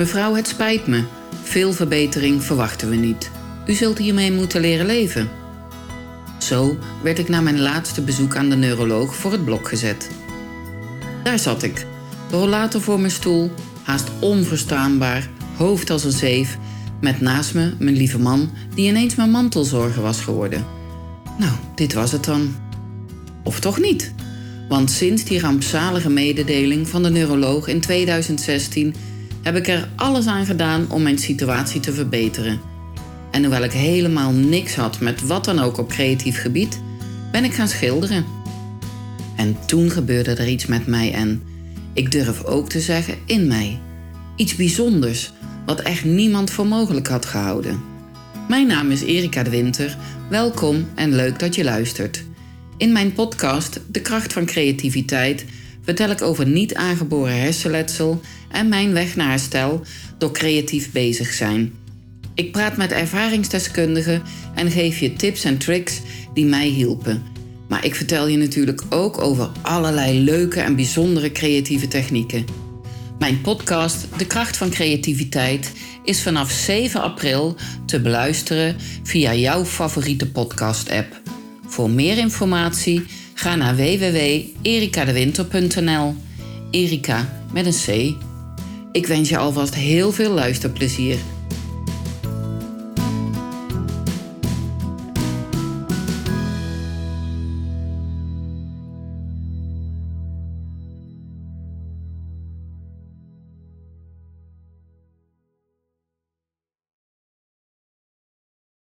Mevrouw, het spijt me. Veel verbetering verwachten we niet. U zult hiermee moeten leren leven. Zo werd ik na mijn laatste bezoek aan de neuroloog voor het blok gezet. Daar zat ik, de rollator voor mijn stoel, haast onverstaanbaar, hoofd als een zeef, met naast me mijn lieve man die ineens mijn mantelzorger was geworden. Nou, dit was het dan. Of toch niet? Want sinds die rampzalige mededeling van de neuroloog in 2016 heb ik er alles aan gedaan om mijn situatie te verbeteren. En hoewel ik helemaal niks had met wat dan ook op creatief gebied, ben ik gaan schilderen. En toen gebeurde er iets met mij en, ik durf ook te zeggen, in mij. Iets bijzonders, wat echt niemand voor mogelijk had gehouden. Mijn naam is Erika de Winter. Welkom en leuk dat je luistert. In mijn podcast De kracht van creativiteit vertel ik over niet aangeboren hersenletsel en mijn weg naar herstel door creatief bezig zijn. Ik praat met ervaringsdeskundigen en geef je tips en tricks die mij hielpen. Maar ik vertel je natuurlijk ook over allerlei leuke en bijzondere creatieve technieken. Mijn podcast De Kracht van Creativiteit is vanaf 7 april te beluisteren via jouw favoriete podcast-app. Voor meer informatie ga naar www.erikadewinter.nl. Erika met een C. Ik wens je alvast heel veel luisterplezier.